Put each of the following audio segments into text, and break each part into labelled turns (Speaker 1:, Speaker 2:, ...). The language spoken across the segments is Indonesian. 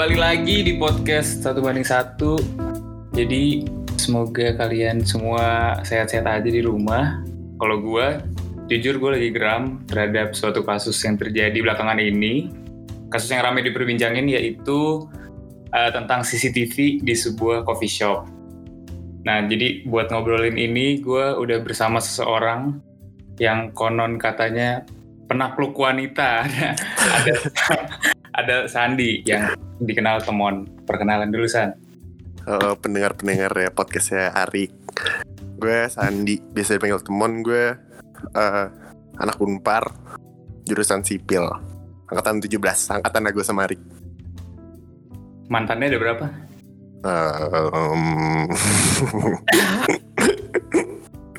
Speaker 1: kembali lagi di podcast satu banding satu. Jadi semoga kalian semua sehat-sehat aja di rumah. Kalau gue, jujur gue lagi geram terhadap suatu kasus yang terjadi belakangan ini. Kasus yang ramai diperbincangin yaitu uh, tentang CCTV di sebuah coffee shop. Nah, jadi buat ngobrolin ini, gue udah bersama seseorang yang konon katanya penakluk wanita. ada Sandi yang dikenal Temon. Perkenalan dulu San.
Speaker 2: Halo pendengar-pendengar ya podcastnya Arik. Gue Sandi, biasa dipanggil Temon. Gue uh, anak Unpar, jurusan sipil. Angkatan 17, angkatan gue sama Arik.
Speaker 1: Mantannya ada berapa?
Speaker 2: Um,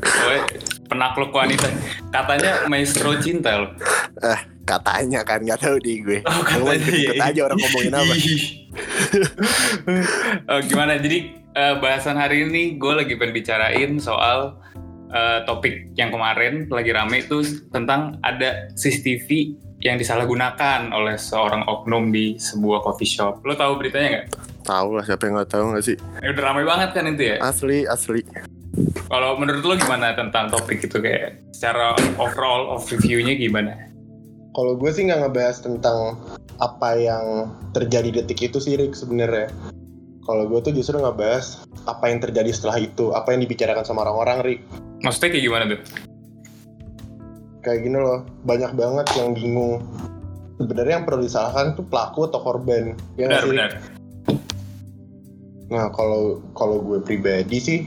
Speaker 1: Oh, penakluk wanita. Katanya maestro cinta loh.
Speaker 2: eh, katanya kan nggak tahu di gue.
Speaker 1: Oh,
Speaker 2: Cuma
Speaker 1: katanya.
Speaker 2: ikut aja orang ngomongin apa.
Speaker 1: oh, gimana? Jadi eh, bahasan hari ini gue lagi pengen bicarain soal eh, topik yang kemarin lagi rame itu tentang ada CCTV yang disalahgunakan oleh seorang oknum di sebuah coffee shop. Lo tahu beritanya nggak?
Speaker 2: Tahu lah siapa yang nggak tahu nggak sih?
Speaker 1: Eh, udah ramai banget kan itu ya.
Speaker 2: Asli asli.
Speaker 1: Kalau menurut lo gimana tentang topik itu kayak secara overall of review-nya gimana?
Speaker 3: Kalau gue sih nggak ngebahas tentang apa yang terjadi detik itu sih Rick sebenarnya. Kalau gue tuh justru ngebahas apa yang terjadi setelah itu, apa yang dibicarakan sama orang-orang Rick.
Speaker 1: Maksudnya kayak gimana tuh?
Speaker 3: Kayak gini loh, banyak banget yang bingung. Sebenarnya yang perlu disalahkan tuh pelaku atau korban. Ya nggak sih, Rick?
Speaker 1: Benar-benar.
Speaker 3: Nah kalau kalau gue pribadi sih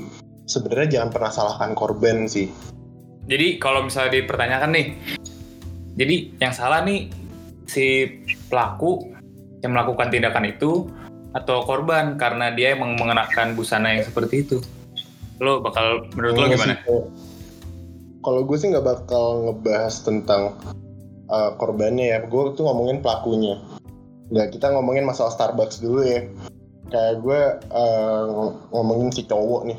Speaker 3: sebenarnya jangan pernah salahkan korban sih.
Speaker 1: Jadi kalau misalnya dipertanyakan nih, jadi yang salah nih si pelaku yang melakukan tindakan itu atau korban karena dia emang mengenakan busana yang seperti itu. Lo bakal menurut lo
Speaker 3: Enggak
Speaker 1: gimana?
Speaker 3: kalau- gue sih nggak bakal ngebahas tentang uh, korbannya ya. Gue tuh ngomongin pelakunya. Nggak, kita ngomongin masalah Starbucks dulu ya. Kayak gue uh, ng- ngomongin si cowok nih.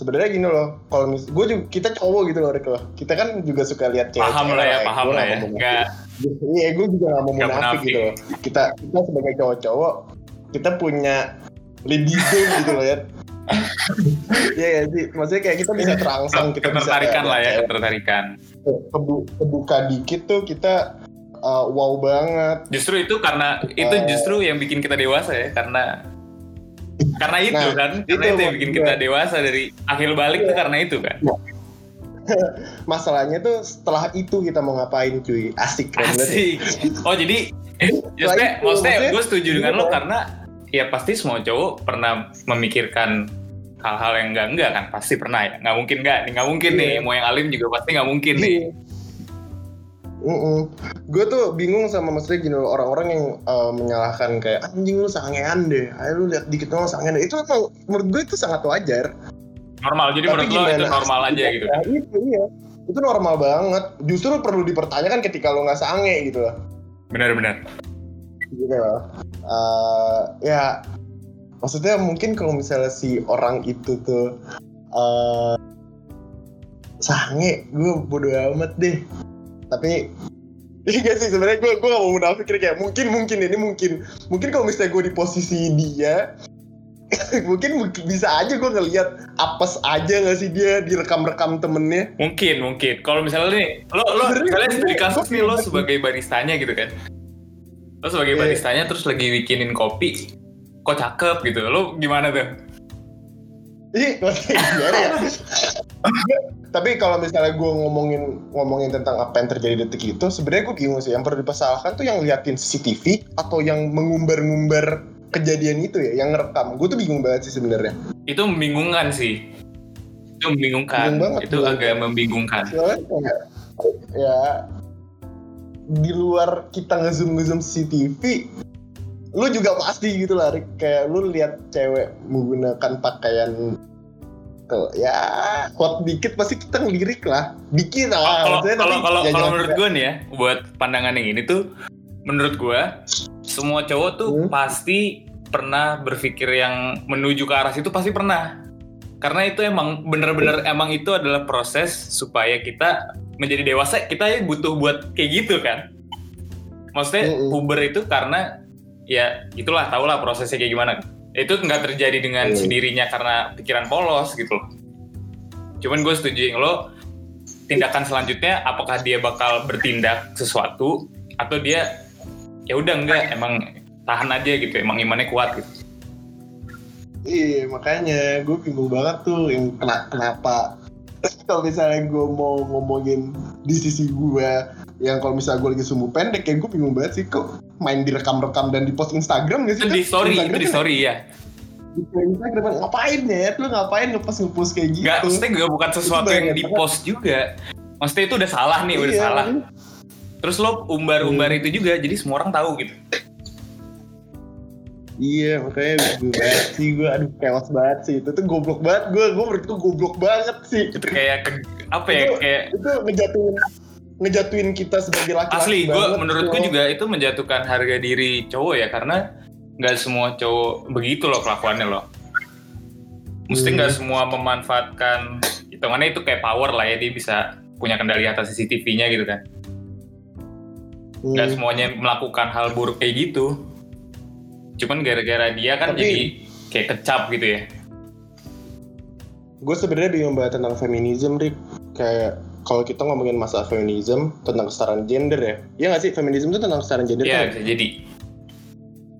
Speaker 3: Sebenarnya gini loh, kalau mis gue juga kita cowok gitu loh, Rick loh. Kita kan juga suka lihat cewek.
Speaker 1: Paham lah ya, paham lah ya. Enggak,
Speaker 3: Iya, gue juga gak mau
Speaker 1: Nggak
Speaker 3: munafik gitu loh. Kita kita sebagai cowok-cowok, kita punya libido gitu loh ya. Iya ya sih, maksudnya kayak kita bisa terangsang, kita bisa
Speaker 1: ketertarikan
Speaker 3: kayak-
Speaker 1: lah ya,
Speaker 3: kebu- kebuka dikit tuh kita uh, wow banget.
Speaker 1: Justru itu karena itu
Speaker 3: Eh.
Speaker 1: justru yang bikin kita dewasa ya, karena karena itu
Speaker 3: Nah,
Speaker 1: kan, karena
Speaker 3: itu
Speaker 1: itu, yang bikin kita dewasa dari akhir balik tuh karena itu kan.
Speaker 3: Masalahnya tuh setelah itu kita mau ngapain cuy? Asik keren banget.
Speaker 1: Asik. Oh jadi, maksudnya,
Speaker 3: itu,
Speaker 1: maksudnya gue setuju dengan lo
Speaker 3: Iya.
Speaker 1: karena ya pasti semua cowok pernah memikirkan hal-hal yang enggak enggak kan pasti pernah ya nggak mungkin enggak nih nggak mungkin nih
Speaker 3: Iya.
Speaker 1: mau yang alim juga pasti nggak mungkin nih
Speaker 3: Gue tuh bingung sama maksudnya gini loh orang-orang yang uh, menyalahkan kayak anjing lu sangean deh, ayo lu lihat dikit doang sangean deh. Itu emang menurut gue itu sangat wajar.
Speaker 1: normal jadi
Speaker 3: Tapi
Speaker 1: menurut lo itu normal aja gitu
Speaker 3: Ya, itu iya. Itu normal banget. Justru perlu dipertanyakan ketika lo nggak sange gitu loh.
Speaker 1: benar-benar
Speaker 3: Gitu loh. Eh, ya maksudnya mungkin kalau misalnya si orang itu tuh eh sange, gue bodo amat deh. Tapi Iya sih sebenarnya gue gue gak mau munafik kayak mungkin mungkin ini mungkin. Mungkin kalau misalnya gue di posisi dia mungkin mungkin bisa aja gue ngelihat apes aja gak sih dia direkam-rekam temennya?
Speaker 1: Mungkin mungkin. Kalau misalnya nih lo lo
Speaker 3: Sebenarnya
Speaker 1: misalnya di kasus nih lo sebagai baristanya gitu kan. Lo sebagai
Speaker 3: Iya.
Speaker 1: baristanya terus lagi bikinin kopi kok cakep gitu. Lo gimana tuh
Speaker 3: Ih, gimana ya? Tapi kalau misalnya gue ngomongin ngomongin tentang apa yang terjadi detik itu, sebenarnya gue bingung sih. Yang perlu dipersalahkan tuh yang liatin CCTV atau yang mengumbar-ngumbar kejadian itu ya, yang ngerekam. Gue tuh bingung banget sih sebenarnya.
Speaker 1: itu membingungkan sih itu membingungkan
Speaker 3: Bingung banget,
Speaker 1: itu agak membingungkan
Speaker 3: Soalnya ya di luar kita ngezoom ngezoom CCTV, lu juga pasti gitu lah, Rick. Kayak lu lihat cewek menggunakan pakaian tuh ya hot dikit pasti kita ngelirik lah. Dikit lah
Speaker 1: kalau kalau kalau menurut gue nih ya buat pandangan yang ini tuh menurut gue semua cowok tuh
Speaker 3: Hmm.
Speaker 1: pasti pernah berpikir yang menuju ke arah situ pasti pernah. Karena itu emang bener-bener emang itu adalah proses supaya kita menjadi dewasa kita ya butuh buat kayak gitu kan. Maksudnya
Speaker 3: Mm-mm.
Speaker 1: puber itu karena ya itulah tau lah prosesnya kayak gimana itu nggak terjadi dengan
Speaker 3: Iya.
Speaker 1: sendirinya karena pikiran polos gitu loh. Cuman gue setuju yang lo tindakan selanjutnya apakah dia bakal bertindak sesuatu atau dia ya udah enggak emang tahan aja gitu emang imannya kuat gitu.
Speaker 3: Iya makanya gue bingung banget tuh yang kena- kenapa. Kalau misalnya gue mau ngomongin di sisi gue yang kalau misalnya gue lagi sumbu pendek ya gue bingung banget sih kok main direkam-rekam dan di post Instagram gak sih?
Speaker 1: itu di
Speaker 3: Kan
Speaker 1: story itu
Speaker 3: Instagram
Speaker 1: di
Speaker 3: kan-
Speaker 1: story ya
Speaker 3: di Instagram ngapain ya? Lu ngapain ngepost ngepost kayak gitu?
Speaker 1: nggak maksudnya juga bukan sesuatu yang di post juga. Maksudnya itu udah salah nih udah
Speaker 3: Iya,
Speaker 1: salah.
Speaker 3: Makanya-
Speaker 1: terus lo umbar-umbar itu juga jadi semua orang tahu gitu.
Speaker 3: Iya makanya gue banget sih gue aduh kewas banget sih. Itu tuh goblok banget gue gue menurut gue goblok banget sih.
Speaker 1: Itu kayak apa ya
Speaker 3: Itu-
Speaker 1: kayak
Speaker 3: itu ngejatuhin ngejatuhin kita sebagai laki-laki
Speaker 1: asli gue menurutku
Speaker 3: loh.
Speaker 1: juga itu menjatuhkan harga diri cowok ya karena nggak semua cowok begitu loh kelakuannya loh mesti
Speaker 3: Hmm.
Speaker 1: nggak semua memanfaatkan hitungannya itu kayak power lah ya dia bisa punya kendali atas CCTV-nya gitu kan
Speaker 3: Hmm.
Speaker 1: nggak semuanya melakukan hal buruk kayak gitu cuman gara-gara dia kan
Speaker 3: Tapi-
Speaker 1: jadi kayak kecap gitu ya
Speaker 3: gue sebenarnya bingung banget tentang feminisme Rick kayak kalau kita ngomongin masalah feminisme tentang kesetaraan gender ya. Iya nggak sih? Feminisme itu tentang kesetaraan gender
Speaker 1: Iya
Speaker 3: kan?
Speaker 1: bisa jadi.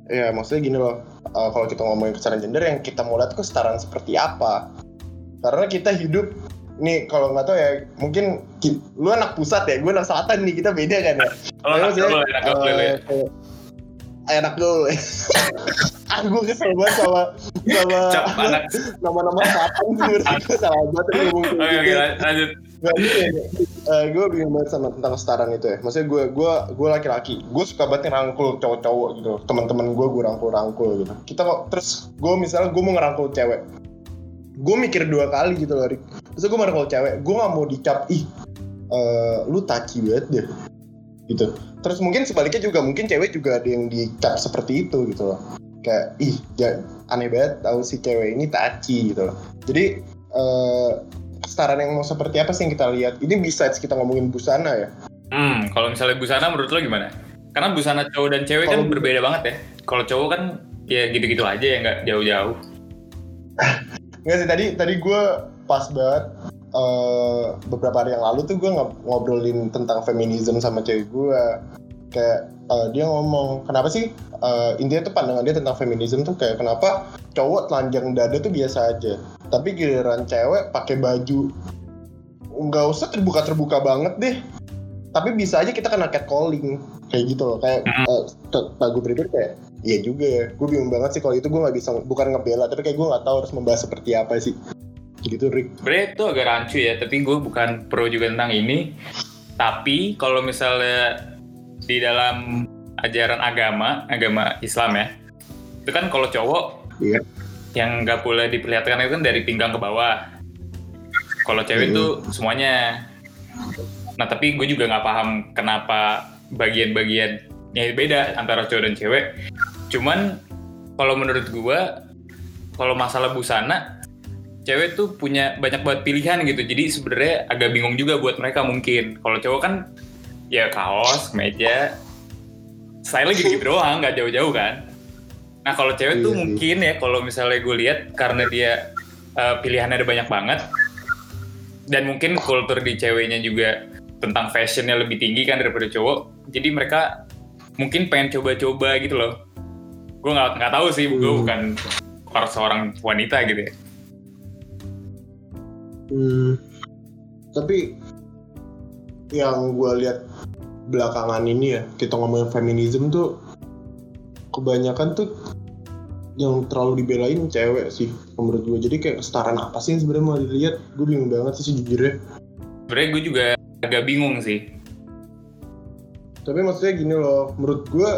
Speaker 3: Ya maksudnya gini loh. Uh, kalau kita ngomongin kesetaraan gender yang kita mau lihat kesetaraan seperti apa? Karena kita hidup nih kalau nggak tahu ya mungkin ki- lu anak pusat ya gue anak selatan nih kita beda kan ya?
Speaker 1: Kalau
Speaker 3: Tapi
Speaker 1: anak dulu anak dulu ya.
Speaker 3: eh, anak dulu ah gue kesel banget sama sama nama-nama selatan sih gue salah banget ngomong
Speaker 1: oke oke
Speaker 3: gitu.
Speaker 1: lanjut
Speaker 3: Gak ya. gue bingung banget sama tentang kesetaraan itu ya. Maksudnya gue gue gue laki-laki, gue suka banget ngerangkul cowok-cowok gitu. Teman-teman gue gue rangkul-rangkul gitu. Kita kok terus gue misalnya gue mau ngerangkul cewek, gue mikir dua kali gitu loh. Rik. Terus gue ngerangkul cewek, gue nggak mau dicap ih eh, lu taci banget deh gitu. Terus mungkin sebaliknya juga mungkin cewek juga ada yang dicap seperti itu gitu loh. Kayak ih ja- aneh banget tahu si cewek ini taci gitu loh. Jadi eh kesetaraan yang mau seperti apa sih yang kita lihat? Ini besides kita ngomongin busana ya.
Speaker 1: Hmm, kalau misalnya busana menurut lo gimana? Karena busana cowok dan cewek kan
Speaker 3: Kalau-
Speaker 1: berbeda banget ya. Kalau cowok kan ya gitu-gitu aja ya nggak jauh-jauh.
Speaker 3: Nggak sih tadi tadi gue pas banget eh, beberapa hari yang lalu tuh gue ngobrolin tentang feminisme sama cewek gue. Kayak eh, dia ngomong kenapa sih eh, intinya tuh pandangan dia tentang feminisme tuh kayak kenapa cowok telanjang dada tuh biasa aja, tapi giliran cewek pakai baju nggak usah terbuka terbuka banget deh. Tapi bisa aja kita kena catcalling kayak gitu loh kayak eh, gue pribadi kayak Iya juga ya, gue bingung banget sih kalau itu gue nggak bisa, bukan ngebela, tapi kayak gue nggak tahu harus membahas seperti apa sih. Gitu Rick.
Speaker 1: Sebenarnya itu agak rancu ya, tapi gue bukan pro juga tentang ini. Tapi kalau misalnya di dalam ajaran agama, agama Islam ya, itu kan kalau cowok
Speaker 3: Iya.
Speaker 1: Yang nggak boleh diperlihatkan itu kan dari pinggang ke bawah. Kalau cewek
Speaker 3: Hmm.
Speaker 1: itu semuanya. Nah tapi gue juga nggak paham kenapa bagian-bagiannya beda antara cowok dan cewek. Cuman kalau menurut gue, kalau masalah busana, cewek tuh punya banyak banget pilihan gitu. Jadi sebenarnya agak bingung juga buat mereka mungkin. Kalau cowok kan ya kaos, meja, style gitu-gitu doang, nggak jauh-jauh kan. Nah kalau cewek tuh
Speaker 3: Iya
Speaker 1: mungkin ya kalau misalnya gue lihat karena dia eh, pilihannya ada banyak banget dan mungkin kultur di ceweknya juga tentang fashionnya lebih tinggi kan daripada cowok. Jadi mereka mungkin pengen coba-coba gitu loh. Gue nggak nggak tahu sih, gue
Speaker 3: Hmm.
Speaker 1: bukan seorang wanita gitu ya.
Speaker 3: Hmm. Tapi yang gue lihat belakangan ini ya, kita ngomongin feminisme tuh kebanyakan tuh yang terlalu dibelain cewek sih menurut gue. Jadi kayak kesetaraan apa sih yang sebenarnya mau dilihat? Gue bingung banget sih sejujurnya.
Speaker 1: Sebenarnya gue juga agak bingung sih.
Speaker 3: Tapi maksudnya gini loh, menurut gue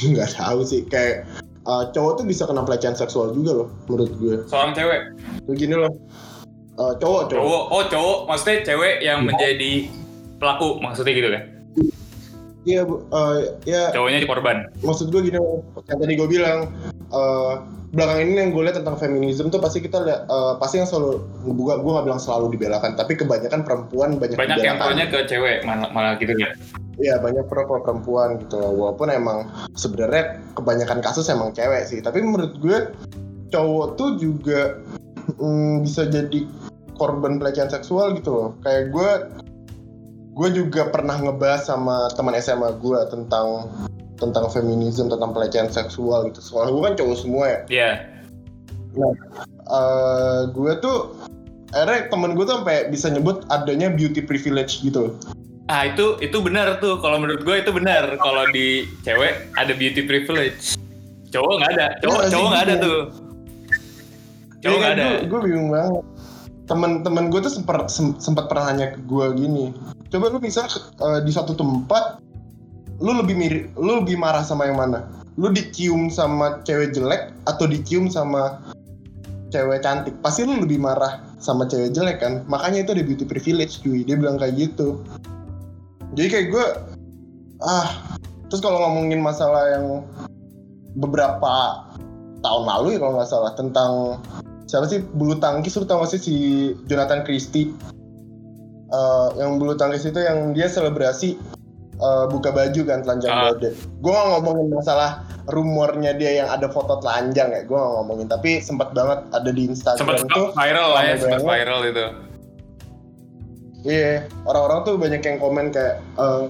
Speaker 3: nggak tahu sih kayak uh, cowok tuh bisa kena pelecehan seksual juga loh menurut gue.
Speaker 1: Seorang cewek,
Speaker 3: Begini loh, uh, cowok cowok.
Speaker 1: cowok, oh cowok, maksudnya cewek yang
Speaker 3: Iya.
Speaker 1: menjadi pelaku, maksudnya gitu kan?
Speaker 3: Iya, uh, ya
Speaker 1: Cowoknya di korban.
Speaker 3: maksud gue gini yang tadi gue bilang uh, belakang ini yang gue lihat tentang feminisme tuh pasti kita lihat uh, pasti yang selalu gue gue nggak bilang selalu dibelakan tapi kebanyakan perempuan banyak,
Speaker 1: Banyak yang pronya ke cewek, malah, malah gitu ya.
Speaker 3: Iya banyak pro pro perempuan gitu loh. Walaupun emang sebenarnya kebanyakan kasus emang cewek sih. Tapi menurut gue cowok tuh juga mm, bisa jadi korban pelecehan seksual gitu loh. Kayak gue gue juga pernah ngebahas sama teman SMA gue tentang tentang feminisme tentang pelecehan seksual gitu. Soalnya gue kan cowok semua ya.
Speaker 1: Iya.
Speaker 3: Eh, gue tuh akhirnya temen gue tuh sampai bisa nyebut adanya beauty privilege gitu.
Speaker 1: Ah itu itu benar tuh. Kalau menurut gue itu benar. Kalau di cewek ada beauty privilege. Cowok nggak ada. Cowok
Speaker 3: Iya,
Speaker 1: cowok nggak ada
Speaker 3: gitu.
Speaker 1: tuh. Cowok nggak ada.
Speaker 3: Gue, gue bingung banget. Temen-temen gue tuh sempat sempat pernah nanya ke gue gini. Coba lu bisa eh, di suatu tempat, lu lebih mirip, lu lebih marah sama yang mana? Lu dicium sama cewek jelek atau dicium sama cewek cantik? Pasti lu lebih marah sama cewek jelek kan? Makanya itu ada beauty privilege cuy. Dia bilang kayak gitu. Jadi kayak gue, ah, terus kalau ngomongin masalah yang beberapa tahun lalu ya kalau nggak salah tentang siapa sih bulu tangkis lu tau sih si Jonathan Christie Eh, yang bulu tangkis itu yang dia selebrasi eh, buka baju kan telanjang
Speaker 1: Ah.
Speaker 3: dada gue gak ngomongin masalah rumornya dia yang ada foto telanjang ya gue gak ngomongin tapi sempat banget ada di Instagram tuh
Speaker 1: viral lah ya, sempat viral itu.
Speaker 3: Iya, orang-orang tuh banyak yang komen kayak eh,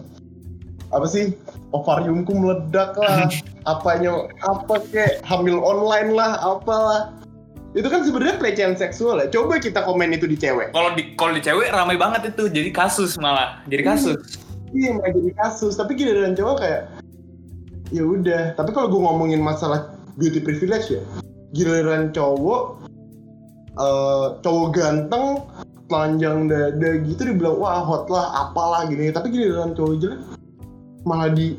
Speaker 3: apa sih ovariumku meledak lah, apanya apa kayak hamil online lah, apalah. Itu kan sebenarnya pelecehan seksual ya. Coba kita komen itu di cewek.
Speaker 1: Kalau di kalau di cewek ramai banget itu. Jadi kasus malah. Jadi kasus.
Speaker 3: Iya, malah jadi kasus. Tapi giliran cowok kayak ya udah. Tapi kalau gue ngomongin masalah beauty privilege ya, giliran cowok eh cowok ganteng telanjang dada gitu dibilang wah hot lah apalah gini tapi giliran cowok jelek malah di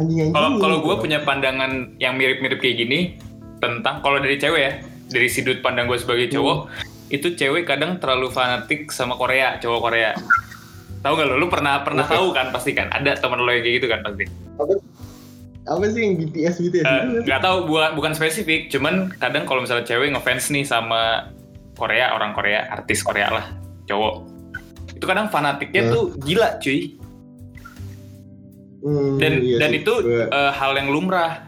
Speaker 3: anjing anjing
Speaker 1: Kalau kalau gue punya pandangan yang mirip-mirip kayak gini tentang kalau dari cewek ya, dari sudut pandang gue sebagai cowok, itu cewek kadang terlalu fanatik sama Korea, cowok Korea. Tahu nggak lo? Lu pernah pernah
Speaker 3: Oke.
Speaker 1: tahu kan pasti kan? Ada teman lo yang kayak gitu kan pasti.
Speaker 3: apa sih yang BTS BTS
Speaker 1: Eh,
Speaker 3: gitu
Speaker 1: nggak tahu bukan bukan spesifik, cuman kadang kalau misalnya cewek ngefans nih sama Korea, orang Korea, artis Korea lah, cowok. Itu kadang fanatiknya
Speaker 3: Hmm.
Speaker 1: tuh gila, cuy.
Speaker 3: Hmm,
Speaker 1: dan
Speaker 3: iya
Speaker 1: dan
Speaker 3: sih.
Speaker 1: itu eh, hal yang lumrah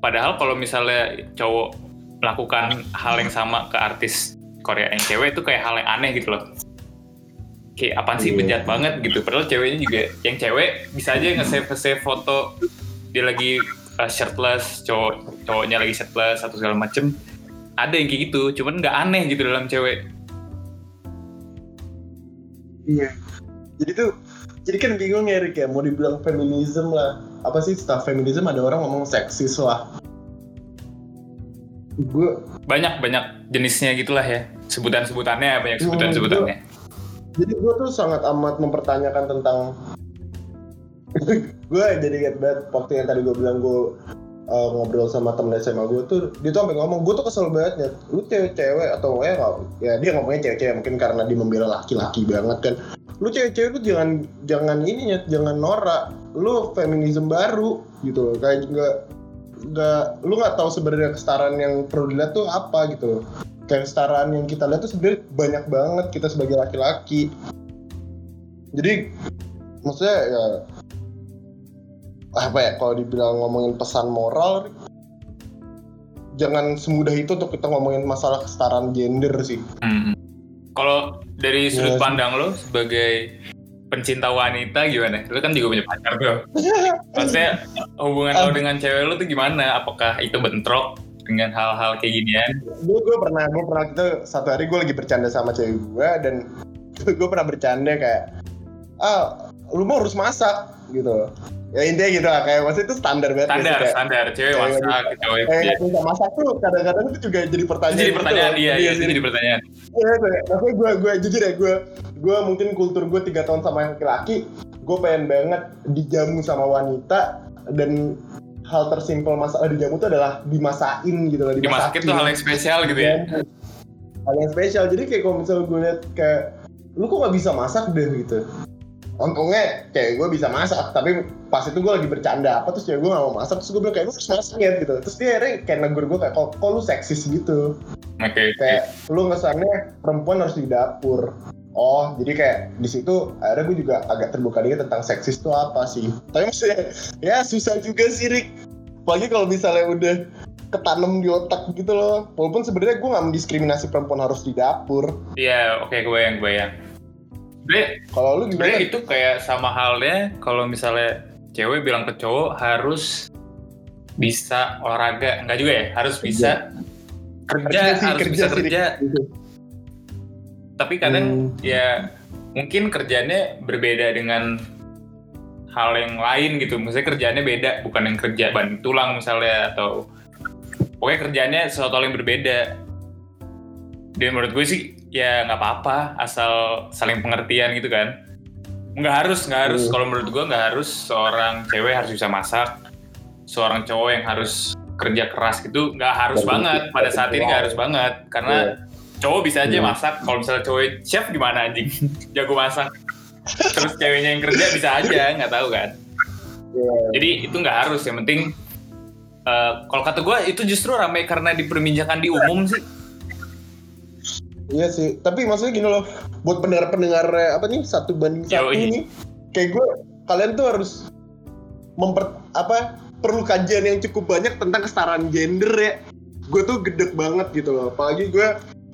Speaker 1: padahal kalau misalnya cowok melakukan hal yang sama ke artis Korea yang cewek itu kayak hal yang aneh gitu loh kayak apaan sih
Speaker 3: Iya.
Speaker 1: bejat banget gitu padahal ceweknya juga yang cewek bisa aja nge-save save foto dia lagi eh, shirtless cowok cowoknya lagi shirtless atau segala macem ada yang kayak gitu cuman nggak aneh gitu dalam cewek
Speaker 3: Iya. Jadi tuh, jadi kan bingung ya Rick ya, mau dibilang feminisme lah. Apa sih setelah feminisme ada orang ngomong seksis lah. Gue,
Speaker 1: banyak banyak jenisnya gitulah ya. Sebutan sebutannya banyak
Speaker 3: Hmm,
Speaker 1: sebutan sebutannya
Speaker 3: jadi gue tuh sangat amat mempertanyakan tentang gue jadi ingat banget waktu yang tadi gue bilang gue uh, ngobrol sama temen SMA gue tuh dia tuh sampai ngomong gue tuh kesel banget ya lu cewek-cewek atau ya nggak ya dia ngomongnya cewek-cewek mungkin karena dia membela laki-laki banget kan. Lu cewek-cewek tuh jangan jangan ini ya jangan norak. Lu feminisme baru gitu loh. Kayak nggak nggak lu nggak tahu sebenarnya kesetaraan yang perlu dilihat tuh apa gitu kayak kesetaraan yang kita lihat tuh sebenarnya banyak banget kita sebagai laki-laki jadi maksudnya ya apa ya kalau dibilang ngomongin pesan moral jangan semudah itu untuk kita ngomongin masalah kesetaraan gender sih
Speaker 1: Hmm. Kalau dari sudut
Speaker 3: Iya sih.
Speaker 1: pandang lo sebagai pencinta wanita gimana? Lo kan juga punya pacar tuh. Maksudnya hubungan lo dengan cewek lo tuh gimana? Apakah itu bentrok dengan hal-hal kayak ginian?
Speaker 3: gue gue pernah gue pernah kita satu hari gue lagi bercanda sama cewek gue dan gue pernah bercanda kayak ah lu mau harus masak gitu ya intinya gitu lah kayak maksudnya itu standar banget
Speaker 1: Standar,
Speaker 3: kayak,
Speaker 1: standar. Cewek
Speaker 3: Cewek
Speaker 1: masak, cowok
Speaker 3: kayak
Speaker 1: iya.
Speaker 3: nggak bisa masak tuh kadang-kadang itu juga jadi pertanyaan
Speaker 1: Jadi
Speaker 3: gitu
Speaker 1: pertanyaan
Speaker 3: loh.
Speaker 1: iya, iya, itu
Speaker 3: sih.
Speaker 1: jadi pertanyaan.
Speaker 3: Iya, iya. Maksudnya gue, gue jujur ya, gue, gue mungkin kultur gue tiga tahun sama yang laki-laki, gue pengen banget dijamu sama wanita dan hal tersimpel masalah dijamu itu adalah dimasakin gitu loh,
Speaker 1: Dimasakin tuh hal yang spesial gitu ya.
Speaker 3: Hal yang spesial. Jadi kayak kalau misalnya gue liat kayak, lu kok nggak bisa masak deh gitu. Untungnya kayak gue bisa masak, tapi pas itu gue lagi bercanda apa terus cewek gue gak mau masak terus gue bilang kayak lu harus masak ya gitu. Terus dia akhirnya kayak negur gue kayak kok, lu seksis gitu?
Speaker 1: Oke.
Speaker 3: kayak lu ngesannya perempuan harus di dapur. Oh jadi kayak di situ akhirnya gue juga agak terbuka dikit tentang seksis itu apa sih? Tapi maksudnya ya susah juga sih Rick apalagi kalau misalnya udah ketanam di otak gitu loh. Walaupun sebenarnya gue nggak mendiskriminasi perempuan harus di dapur.
Speaker 1: Iya, oke kebayang kebayang. Sebenernya,
Speaker 3: kalau lu gimana
Speaker 1: itu kayak sama halnya kalau misalnya cewek bilang ke cowok harus bisa olahraga, enggak juga ya? Harus bisa kerja,
Speaker 3: Harusnya sih,
Speaker 1: harus bisa
Speaker 3: sih,
Speaker 1: kerja.
Speaker 3: Rick.
Speaker 1: Tapi kadang
Speaker 3: Hmm.
Speaker 1: ya mungkin kerjanya berbeda dengan hal yang lain gitu. Misalnya kerjanya beda, bukan yang kerja ban tulang misalnya atau pokoknya kerjanya sesuatu hal yang berbeda. Dan menurut gue sih ya nggak apa-apa asal saling pengertian gitu kan. Nggak harus, nggak harus.
Speaker 3: Hmm.
Speaker 1: Kalau menurut gue nggak harus seorang cewek harus bisa masak, seorang cowok yang harus kerja keras gitu nggak harus banget. Pada saat ini nggak harus banget karena
Speaker 3: Iya.
Speaker 1: cowok bisa aja
Speaker 3: Hmm.
Speaker 1: masak kalau misalnya cowok chef gimana anjing jago masak terus ceweknya yang kerja bisa aja nggak tahu kan
Speaker 3: Iya.
Speaker 1: jadi itu nggak harus yang penting eh, kalau kata gue itu justru ramai karena diperbincangkan di umum sih
Speaker 3: Iya sih, tapi maksudnya gini loh, buat pendengar-pendengar eh, apa nih satu banding satu
Speaker 1: Yoi.
Speaker 3: nih, kayak gue kalian tuh harus memper apa perlu kajian yang cukup banyak tentang kesetaraan gender ya. Gue tuh gedek banget gitu loh, apalagi gue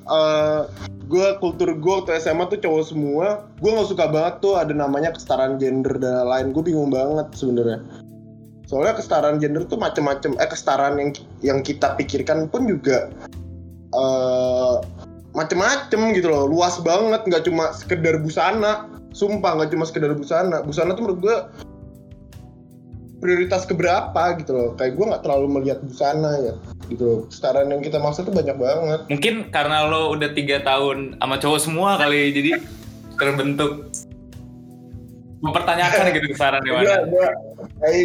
Speaker 3: eh gue kultur gue waktu SMA tuh cowok semua, gue nggak suka banget tuh ada namanya kesetaraan gender dan lain, gue bingung banget sebenarnya. Soalnya kesetaraan gender tuh macem-macem, eh kesetaraan yang yang kita pikirkan pun juga eh macem-macem gitu loh. Luas banget nggak cuma sekedar busana. Sumpah nggak cuma sekedar busana. Busana tuh menurut gue prioritas keberapa gitu loh. Kayak gue nggak terlalu melihat busana ya gitu loh. Kesetaraan yang kita maksud tuh banyak banget.
Speaker 1: Mungkin karena lo udah tiga tahun sama cowok semua kali jadi terbentuk mempertanyakan gitu kesaran di mana
Speaker 3: gue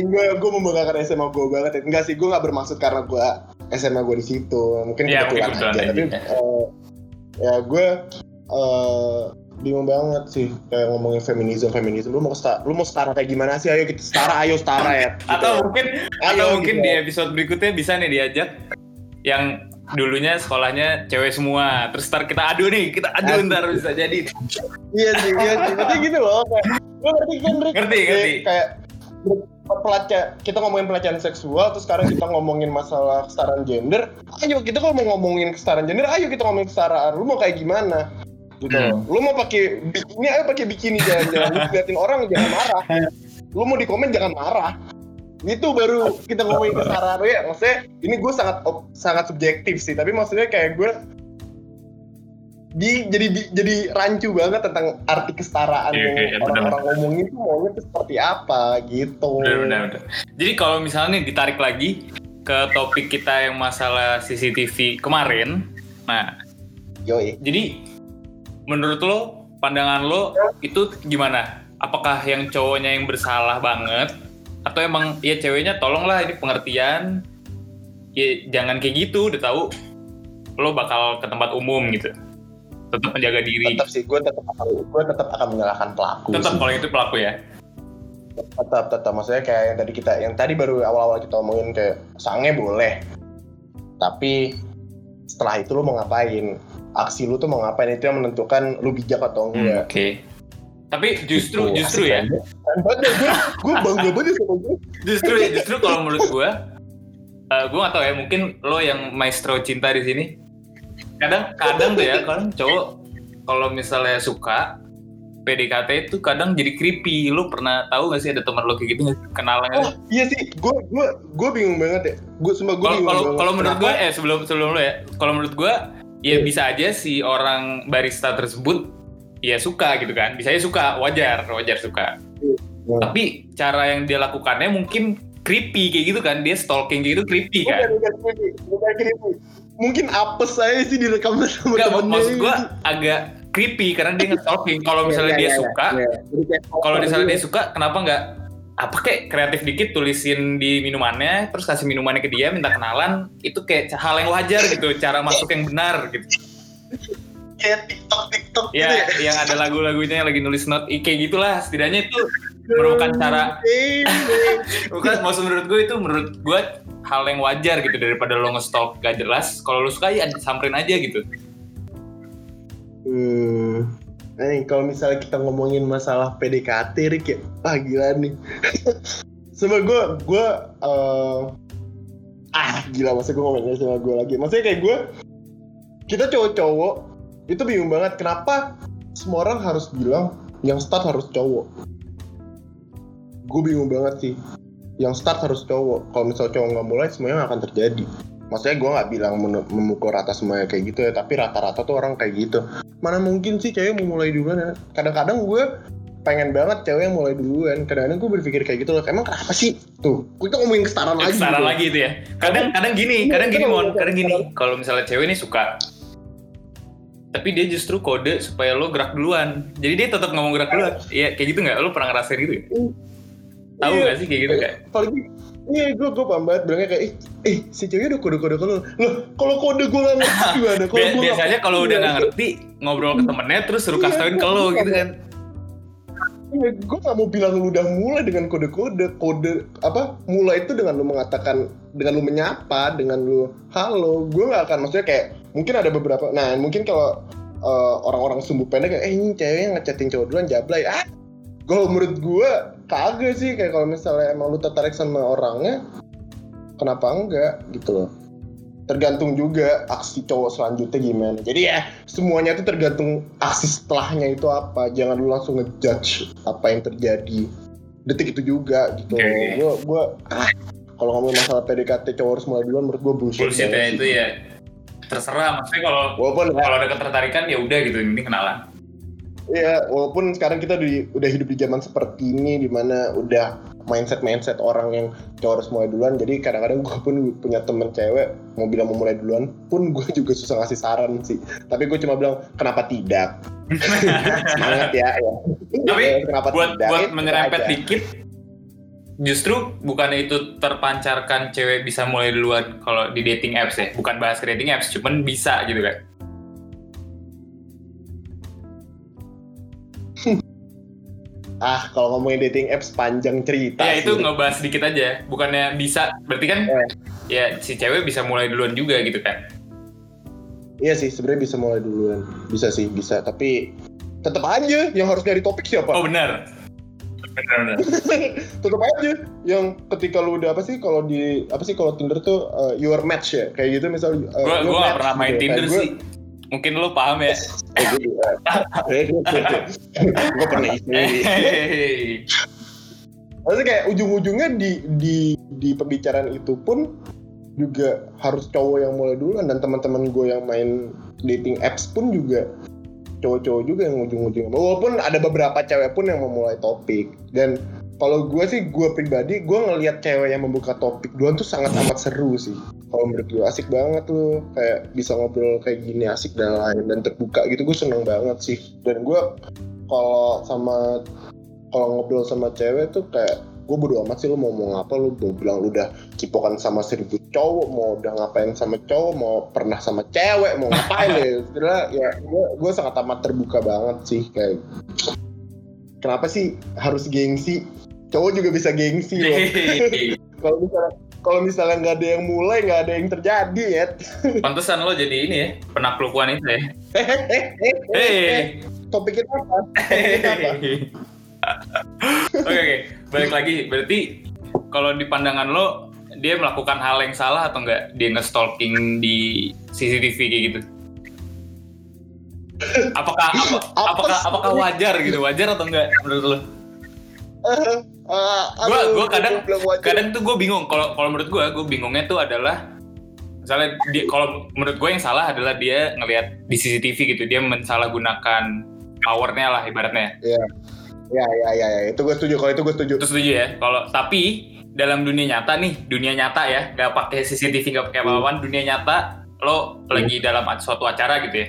Speaker 3: gue gue membanggakan SMA gue banget. Ya. enggak sih gue nggak bermaksud karena gue SMA gue di situ. Mungkin
Speaker 1: mungkin
Speaker 3: kebetulan
Speaker 1: kebetulan
Speaker 3: aja tapi
Speaker 1: aja.
Speaker 3: Ya gue eh, bingung banget sih kayak ngomongin feminisme feminisme lu mau setara, lu mau setara kayak gimana sih ayo kita setara ayo setara ya Gitu.
Speaker 1: atau mungkin
Speaker 3: Ayo,
Speaker 1: atau mungkin
Speaker 3: gitu.
Speaker 1: di episode berikutnya bisa nih diajak yang dulunya sekolahnya cewek semua terus ntar kita adu nih kita adu
Speaker 3: Asik.
Speaker 1: ntar bisa jadi
Speaker 3: iya sih iya sih tapi gitu loh kayak lu ngerti kan Rick?
Speaker 1: Ngerti,
Speaker 3: Kayak-
Speaker 1: ngerti.
Speaker 3: kayak kita ngomongin pelecehan seksual terus sekarang kita ngomongin masalah kesetaraan gender. Ayo kita kalau mau ngomongin kesetaraan gender ayo kita ngomongin kesetaraan. Lu mau kayak gimana? Gitu.
Speaker 1: Hmm.
Speaker 3: lu mau pakai bikini ayo pakai bikini jangan-jangan. Lu liatin orang jangan marah. Lu mau di komen jangan marah. Itu baru kita ngomongin kesetaraan. Ya maksudnya ini gue sangat sangat subjektif sih tapi maksudnya kayak gue di jadi di- jadi rancu banget tentang arti kesetaraan
Speaker 1: Iya,
Speaker 3: yang
Speaker 1: iya, benar.
Speaker 3: orang-orang ngomongin tuh maunya tuh seperti apa gitu.
Speaker 1: Benar, benar, benar. Jadi kalau misalnya ditarik lagi ke topik kita yang masalah CCTV kemarin, nah
Speaker 3: Yoi.
Speaker 1: jadi menurut lo pandangan lo itu gimana? Apakah yang cowoknya yang bersalah banget atau emang ya ceweknya tolonglah ini pengertian ya jangan kayak gitu udah tahu lo bakal ke tempat umum gitu tetap menjaga diri
Speaker 3: Tetap sih gue tetap akan gue tetap akan menyalahkan pelaku.
Speaker 1: tetap kalau itu pelaku ya
Speaker 3: tetap tetap maksudnya kayak yang tadi kita yang tadi baru awal-awal kita omongin kayak sange boleh. Tapi setelah itu lu mau ngapain? Aksi lu tuh mau ngapain itu yang menentukan lu bijak atau
Speaker 1: Hmm,
Speaker 3: enggak.
Speaker 1: oke tapi justru
Speaker 3: Gitu,
Speaker 1: justru ya
Speaker 3: gue bangga banget sama gue.
Speaker 1: justru justru kalau menurut gue uh, gue gak tahu ya mungkin lo yang maestro cinta di sini kadang kadang tuh ya kadang cowok kalau misalnya suka PDKT itu kadang jadi creepy. Lo pernah tahu gak sih ada teman lo kayak gitu kenalan
Speaker 3: Oh iya sih, gue gue gue bingung banget ya. Gue sumpah gue
Speaker 1: kalau
Speaker 3: bingung
Speaker 1: kalau kalau menurut gue eh sebelum sebelum lo ya kalau menurut gue ya
Speaker 3: Iya.
Speaker 1: bisa aja si orang barista tersebut ya suka gitu kan. Bisa aja suka wajar wajar suka.
Speaker 3: Iya.
Speaker 1: tapi cara yang dia lakukannya mungkin creepy kayak gitu kan. Dia stalking gitu creepy
Speaker 3: Bukan,
Speaker 1: kan.
Speaker 3: bukan creepy, bukan creepy. Mungkin apes saya sih direkam sama temennya.
Speaker 1: maksud gue agak creepy karena dia nge-stalking. Kalau misalnya
Speaker 3: Iya,
Speaker 1: dia
Speaker 3: iya,
Speaker 1: suka,
Speaker 3: iya. Kayak
Speaker 1: kalau misalnya
Speaker 3: gitu.
Speaker 1: dia suka, kenapa nggak apa kayak kreatif dikit tulisin di minumannya, terus kasih minumannya ke dia, minta kenalan, itu kayak hal yang wajar gitu, cara masuk yang benar gitu.
Speaker 3: kayak TikTok TikTok gitu
Speaker 1: Ya, yang ada lagu-lagunya yang lagi nulis note, kayak gitulah. Setidaknya itu merupakan cara bukan maksud menurut gue itu menurut gue hal yang wajar gitu daripada lo nge-stalk gak jelas. Kalau lo suka ya samperin aja gitu.
Speaker 3: Hmm. Nih kalau misalnya kita ngomongin masalah PDKT Rik ya ah gila nih. Sama gue gue uh, ah gila masa gue ngomongin sama gue lagi. Maksudnya kayak gue kita cowok-cowok itu bingung banget kenapa semua orang harus bilang yang start harus cowok? Gue bingung banget sih yang start harus cowok kalau misalnya cowok nggak mulai semuanya akan terjadi maksudnya gue nggak bilang mem- memukul rata semuanya kayak gitu ya tapi rata-rata tuh orang kayak gitu mana mungkin sih cewek mau mulai duluan ya kadang-kadang gue pengen banget cewek yang mulai duluan kadang-kadang gue berpikir kayak gitu loh emang kenapa sih tuh kita ngomongin kesetaraan lagi
Speaker 1: Kesetaraan
Speaker 3: gitu.
Speaker 1: lagi itu ya. Kadang kadang gini,
Speaker 3: Iya,
Speaker 1: kadang gini mon, kadang gini. Kalau misalnya cewek ini suka tapi dia justru kode supaya lo gerak duluan. Jadi dia tetap ngomong gerak duluan. Iya, kayak gitu nggak? Lo pernah ngerasain gitu? ya? Tahu
Speaker 3: Iya.
Speaker 1: nggak sih kayak gitu kayak?
Speaker 3: apalagi iya gue gue paham banget. Bilangnya kayak ih eh si ceweknya udah kode-kode lo loh kalau kode gue gak ngerti gimana? Kalau
Speaker 1: Bi-
Speaker 3: gue
Speaker 1: biasanya kalau udah nggak ngerti ngobrol ke temennya terus suruh kasih tauin ke lo gitu kan.
Speaker 3: Iya, gue gak mau bilang lu udah mulai dengan kode-kode. Kode apa mulai itu dengan lu mengatakan dengan lu menyapa dengan lu halo. Gue gak akan maksudnya kayak mungkin ada beberapa nah mungkin kalau eh, orang-orang sumbu pendek kayak eh ini ceweknya ngechatting cowok duluan jablay. Ah kalau menurut gue kagak sih kayak kalau misalnya emang lu tertarik sama orangnya kenapa enggak gitu loh. Tergantung juga aksi cowok selanjutnya gimana. Jadi ya semuanya itu tergantung aksi setelahnya itu apa. Jangan lu langsung ngejudge apa yang terjadi. Detik itu juga gitu.
Speaker 1: Oke.
Speaker 3: gue gue kalau ngomongin masalah PDKT cowok harus mulai duluan menurut gue bullshit,
Speaker 1: Bullshitnya
Speaker 3: banget
Speaker 1: itu ya. Terserah. Maksudnya kalau
Speaker 3: walaupun
Speaker 1: kalau ada ketertarikan ya udah gitu, ini kenalan.
Speaker 3: Iya, walaupun sekarang kita di, udah hidup di zaman seperti ini, di mana udah mindset-mindset orang yang cowok harus mulai duluan. Jadi kadang-kadang gue pun punya temen cewek mau bilang mau mulai duluan, pun gue juga susah ngasih saran sih. Tapi gue cuma bilang kenapa tidak? Semangat ya. ya.
Speaker 1: Tapi
Speaker 3: Eh, kenapa
Speaker 1: buat
Speaker 3: tidak?
Speaker 1: buat menyerempet dikit justru bukannya itu terpancarkan cewek bisa mulai duluan kalau di dating apps ya bukan bahas ke dating apps cuman bisa gitu kan
Speaker 3: Ah, kalau ngomongin dating apps panjang cerita.
Speaker 1: ya
Speaker 3: sih.
Speaker 1: itu ngebahas sedikit aja bukannya bisa berarti kan
Speaker 3: Eh.
Speaker 1: ya si cewek bisa mulai duluan juga gitu kan
Speaker 3: Iya sih, sebenarnya bisa mulai duluan. Bisa sih, bisa. Tapi tetap aja yang harus nyari topik siapa?
Speaker 1: oh benar benar
Speaker 3: tetap aja yang ketika lu udah apa sih kalau di apa sih kalau Tinder tuh uh, your match ya kayak gitu misal uh,
Speaker 1: gue gak pernah main
Speaker 3: gitu.
Speaker 1: Tinder
Speaker 3: Kayak
Speaker 1: sih mungkin lo paham ya.
Speaker 3: Gue pernah isi
Speaker 1: Hehehe.
Speaker 3: Maksudnya kayak ujung-ujungnya di di di pembicaraan itu pun juga harus cowok yang mulai duluan. Dan teman-teman gue yang main dating apps pun juga cowok-cowok juga yang ujung-ujungnya. Walaupun ada beberapa cewek pun yang memulai topik. Dan kalau gue sih gue pribadi gue ngelihat cewek yang membuka topik duluan tuh sangat amat seru sih. Kalau menurut gue asik banget loh kayak bisa ngobrol kayak gini asik dan lain dan terbuka gitu gue seneng banget sih. Dan gue kalau sama kalau ngobrol sama cewek tuh kayak gue bodo amat sih lu mau mau ngapa lu mau bilang lu udah cipokan sama seribu cowok mau udah ngapain sama cowok mau pernah sama cewek mau ngapain ya? Sebenarnya ya gue gue sangat amat terbuka banget sih kayak. Kenapa sih harus gengsi cowok juga bisa gengsi loh kalau misalnya kalau misalnya nggak ada yang mulai nggak ada yang terjadi ya
Speaker 1: pantesan lo jadi ini ya penakluk wanita ya Hei.
Speaker 3: topik kita apa topik kita apa
Speaker 1: Oke oke, balik lagi. Berarti kalau di pandangan lo dia melakukan hal yang salah atau enggak? Dia nge-stalking di CCTV kayak gitu. Apakah apa,
Speaker 3: Apa
Speaker 1: apakah apakah wajar gitu? Wajar atau enggak menurut lo?
Speaker 3: Ah,
Speaker 1: Gua
Speaker 3: aduh,
Speaker 1: gua kadang
Speaker 3: gua bilang wajar.
Speaker 1: kadang tuh gue bingung. Kalau kalau menurut gue, gue bingungnya tuh adalah misalnya dia kalau menurut gue yang salah adalah dia ngelihat di CCTV gitu, dia mensalahgunakan powernya lah ibaratnya.
Speaker 3: Ya, ya, ya, ya, ya. Itu gue setuju. Kalau itu gue setuju.
Speaker 1: Itu setuju ya. Kalau tapi dalam dunia nyata nih, dunia nyata ya, nggak pakai CCTV, nggak pakai apa-apaan, dunia nyata lo lagi dalam suatu acara gitu ya.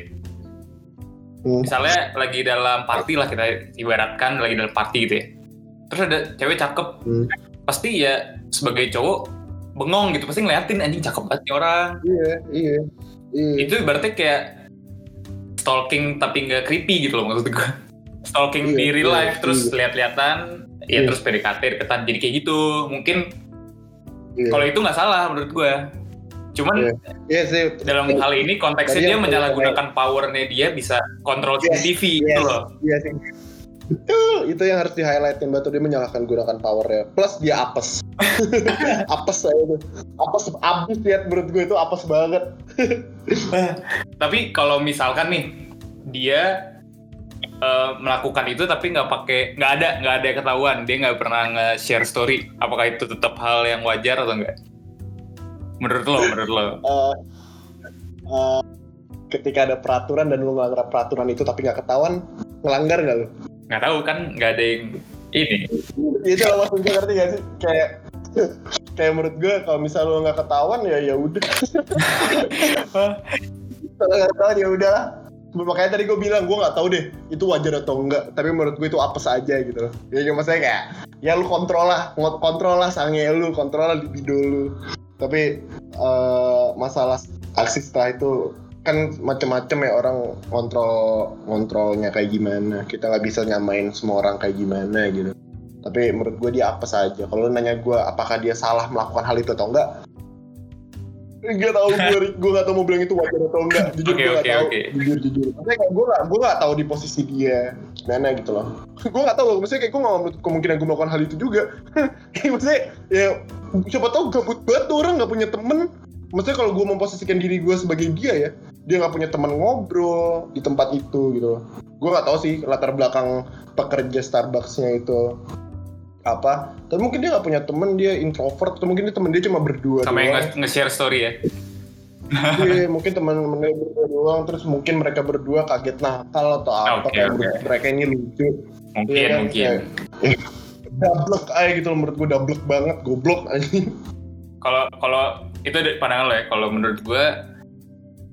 Speaker 3: Hmm.
Speaker 1: Misalnya lagi dalam party lah kita ibaratkan lagi dalam party gitu ya. Terus ada cewek cakep,
Speaker 3: Hmm.
Speaker 1: pasti ya sebagai cowok bengong gitu, pasti ngeliatin anjing cakep banget nih orang.
Speaker 3: Iya, iya, iya.
Speaker 1: Itu ibaratnya kayak stalking tapi nggak creepy gitu loh maksud gue. Stalking
Speaker 3: Iya,
Speaker 1: di real
Speaker 3: iya,
Speaker 1: life terus
Speaker 3: iya.
Speaker 1: lihat-lihatan, ya
Speaker 3: Iya.
Speaker 1: terus PDKT deketan jadi kayak gitu. Mungkin
Speaker 3: Iya.
Speaker 1: kalau itu nggak salah menurut gue. Cuman
Speaker 3: Iya. Iya sih.
Speaker 1: dalam hal ini konteksnya
Speaker 3: Tadi
Speaker 1: dia menyalahgunakan powernya dia bisa kontrol
Speaker 3: Yes,
Speaker 1: CCTV
Speaker 3: yes.
Speaker 1: gitu loh.
Speaker 3: Iya sih. Betul, itu yang harus di highlightin batu dia menyalahkan gunakan powernya. Plus dia apes. apes saya itu. Apes abis lihat menurut gue itu apes banget.
Speaker 1: Tapi kalau misalkan nih dia eh, melakukan itu tapi nggak pakai nggak ada nggak ada ketahuan dia nggak pernah nge-share story apakah itu tetap hal yang wajar atau enggak menurut lo menurut lo
Speaker 3: Eh, eh, ketika ada peraturan dan lu ngelanggar peraturan itu tapi nggak ketahuan, ngelanggar nggak lu?
Speaker 1: Nggak tahu kan nggak ada yang ini
Speaker 3: itu loh maksudnya ngerti gak sih? Kayak kayak menurut gue kalau misal lu nggak ketahuan ya ya udah. kalau nggak ketahuan ya udahlah. Makanya tadi gue bilang gue nggak tahu deh itu wajar atau enggak. Tapi menurut gue itu apes aja gitu loh. Ya cuma maksudnya kayak ya lu kontrol lah, ngot- kontrol lah sange lu, kontrol lah libido lu. Tapi eh, masalah aksi setelah itu kan macam-macam ya orang kontrol kontrolnya kayak gimana. Kita nggak bisa nyamain semua orang kayak gimana gitu. Tapi menurut gue dia apa saja. Kalau nanya gue apakah dia salah melakukan hal itu atau enggak, Gak tau gue, gue gak tau mau bilang itu wajar atau enggak. Jujur
Speaker 1: Oke,
Speaker 3: gue gak
Speaker 1: oke,
Speaker 3: tau.
Speaker 1: oke.
Speaker 3: Jujur jujur. Maksudnya kayak gue gak, gue gak tau di posisi dia gimana gitu loh. gue gak tau loh. Maksudnya kayak gue gak menutup kemungkinan gue melakukan hal itu juga. Kayak Maksudnya ya siapa tau gabut banget tuh orang gak punya temen. Maksudnya kalau gue memposisikan diri gue sebagai dia ya, dia gak punya teman ngobrol di tempat itu gitu. Gue gak tau sih latar belakang pekerja Starbucksnya itu apa tapi mungkin dia gak punya temen dia introvert atau mungkin dia temen dia cuma berdua
Speaker 1: sama yang
Speaker 3: doang.
Speaker 1: nge- nge-share story ya
Speaker 3: Iya, mungkin teman mereka berdua doang, terus mungkin mereka berdua kaget nakal atau apa
Speaker 1: Oke,
Speaker 3: kayak menurut mereka ini lucu.
Speaker 1: mungkin
Speaker 3: Iya kan,
Speaker 1: mungkin
Speaker 3: kayak, eh, Dablek aja gitu loh menurut gue dablek banget, goblok anjing.
Speaker 1: kalau kalau itu pandangan lo ya kalau menurut gue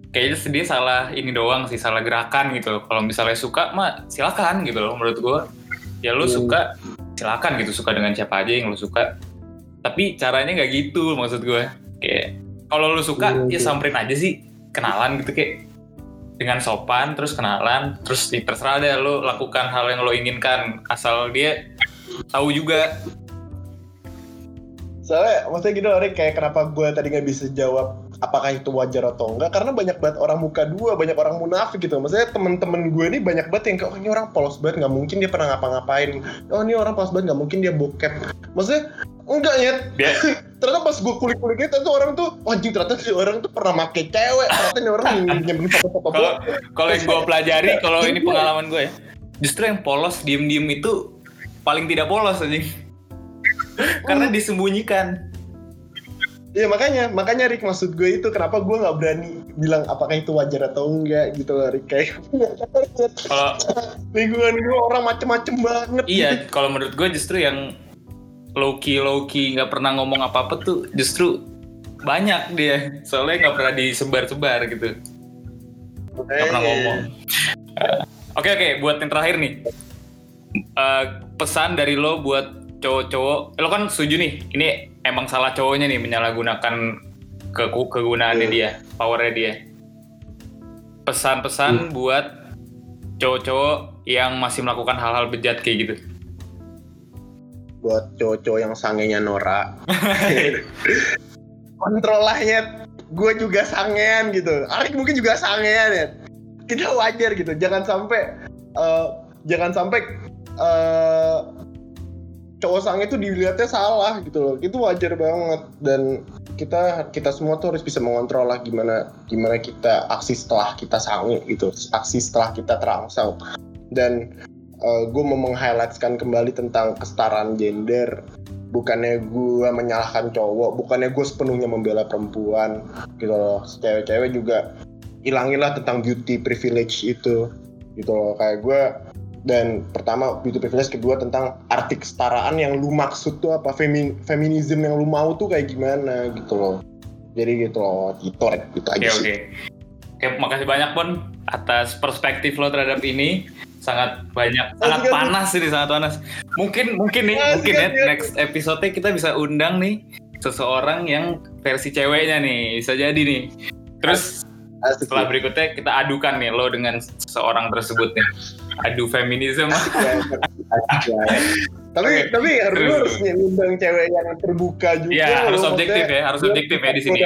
Speaker 1: kayaknya dia salah ini doang sih salah gerakan gitu. Kalau misalnya suka mah silakan gitu loh menurut gue ya lo
Speaker 3: Hmm.
Speaker 1: suka silakan gitu suka dengan siapa aja yang lo suka. Tapi caranya nggak gitu maksud gue kayak kalau lo suka
Speaker 3: Iya,
Speaker 1: ya samperin aja sih kenalan gitu kayak dengan sopan terus kenalan terus terserah deh lo lakukan hal yang lo inginkan asal dia tahu juga.
Speaker 3: Soalnya maksudnya gini loh, Rick, kayak kenapa gue tadi nggak bisa jawab apakah itu wajar atau enggak karena banyak banget orang muka dua banyak orang munafik gitu. Maksudnya temen-temen gue ini banyak banget yang kayak oh ini orang polos banget nggak mungkin dia pernah ngapa-ngapain. Oh ini orang polos banget nggak mungkin dia bokep. Maksudnya enggak ya ternyata pas gue kulik-kuliknya ternyata orang tuh oh, anjing ternyata si orang tuh pernah make cewek. Ternyata ini orang nyimpen foto-foto
Speaker 1: kalau kalau yang gue pelajari kalau ini pengalaman gue ya justru yang polos diem-diem itu paling tidak polos aja karena disembunyikan
Speaker 3: Iya makanya, makanya Rick maksud gue itu kenapa gue nggak berani bilang apakah itu wajar atau enggak gitu loh Rick. Kayak
Speaker 1: kalau
Speaker 3: lingkungan gue orang macem-macem banget.
Speaker 1: iya kalau menurut gue justru yang low key low key nggak pernah ngomong apa apa tuh justru banyak dia. Soalnya nggak pernah disebar-sebar gitu. Nggak pernah ngomong. Eh, oke oke buat yang terakhir nih. Eh, pesan dari lo buat cowok-cowok. Lo kan setuju nih ini emang salah cowoknya nih menyalahgunakan ke kegunaannya
Speaker 3: Iya.
Speaker 1: dia powernya dia pesan-pesan buat cowok-cowok yang masih melakukan hal-hal bejat kayak gitu
Speaker 3: Buat cowok-cowok yang sangenya Nora, kontrol lah ya. Gue juga sangean gitu. Arik mungkin juga sangean ya. Kita wajar gitu. Jangan sampai, eh, jangan sampai eh, cowok sange itu dilihatnya salah gitu loh. Itu wajar banget. Dan kita kita semua tuh harus bisa mengontrol lah gimana gimana kita aksi setelah kita sange gitu. Aksi setelah kita terangsang. Dan gue mau meng-highlightskan kembali tentang kesetaraan gender. Bukannya gue menyalahkan cowok bukannya gue sepenuhnya membela perempuan gitu loh. Cewek-cewek juga hilangilah tentang beauty privilege itu gitu loh. Kayak gue dan pertama beauty privilege kedua tentang arti kesetaraan yang lu maksud tuh apa Femi feminisme yang lu mau tuh kayak gimana gitu loh jadi gitu loh gitu gitu
Speaker 1: Oke
Speaker 3: aja
Speaker 1: oke.
Speaker 3: sih
Speaker 1: Oke, makasih banyak pun atas perspektif lo terhadap ini sangat banyak sangat
Speaker 3: Asik, asik.
Speaker 1: panas ini sangat panas. Mungkin mungkin nih
Speaker 3: Asik,
Speaker 1: mungkin ya
Speaker 3: asik, asik.
Speaker 1: next episode kita bisa undang nih seseorang yang versi ceweknya nih bisa jadi nih. Terus
Speaker 3: Asik,
Speaker 1: setelah
Speaker 3: ya.
Speaker 1: berikutnya kita adukan nih lo dengan seseorang tersebut nih. Adu feminisme.
Speaker 3: Ya. Tapi
Speaker 1: Oke.
Speaker 3: tapi harus harus ngundang cewek yang terbuka juga
Speaker 1: Iya, harus objektif ya, harus objektif ya di sini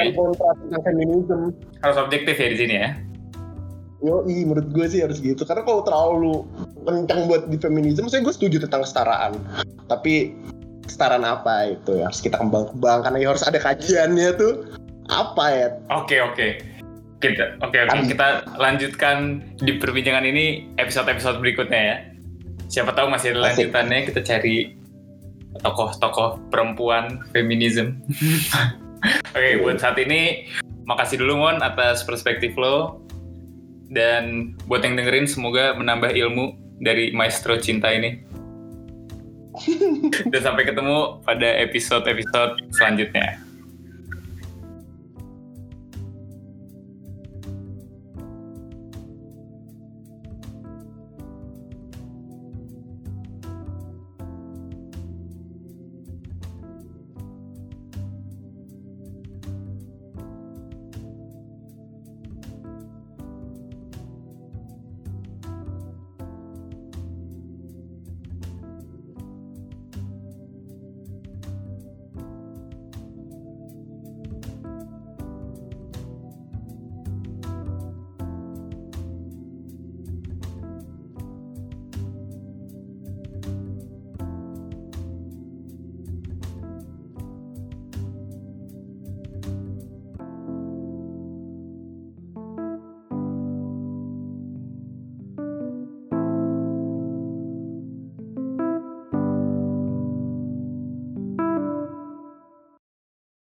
Speaker 3: feminisme
Speaker 1: Harus objektif ya di sini ya.
Speaker 3: Yo, menurut gue sih harus gitu. Karena kalau terlalu kencang buat di feminisme, saya gue setuju tentang kesetaraan. Tapi kesetaraan apa itu ya harus kita kembang-kembangkan. Ya harus ada kajiannya tuh. Apa ya?
Speaker 1: Oke oke. Kita oke oke
Speaker 3: Kan.
Speaker 1: kita lanjutkan di perbincangan ini episode-episode berikutnya ya. Siapa tahu masih ada
Speaker 3: Asik.
Speaker 1: lanjutannya kita cari tokoh-tokoh perempuan feminisme. oke buat saat ini makasih dulu Mon atas perspektif lo dan buat yang dengerin semoga menambah ilmu dari maestro cinta ini. dan sampai ketemu pada episode-episode selanjutnya.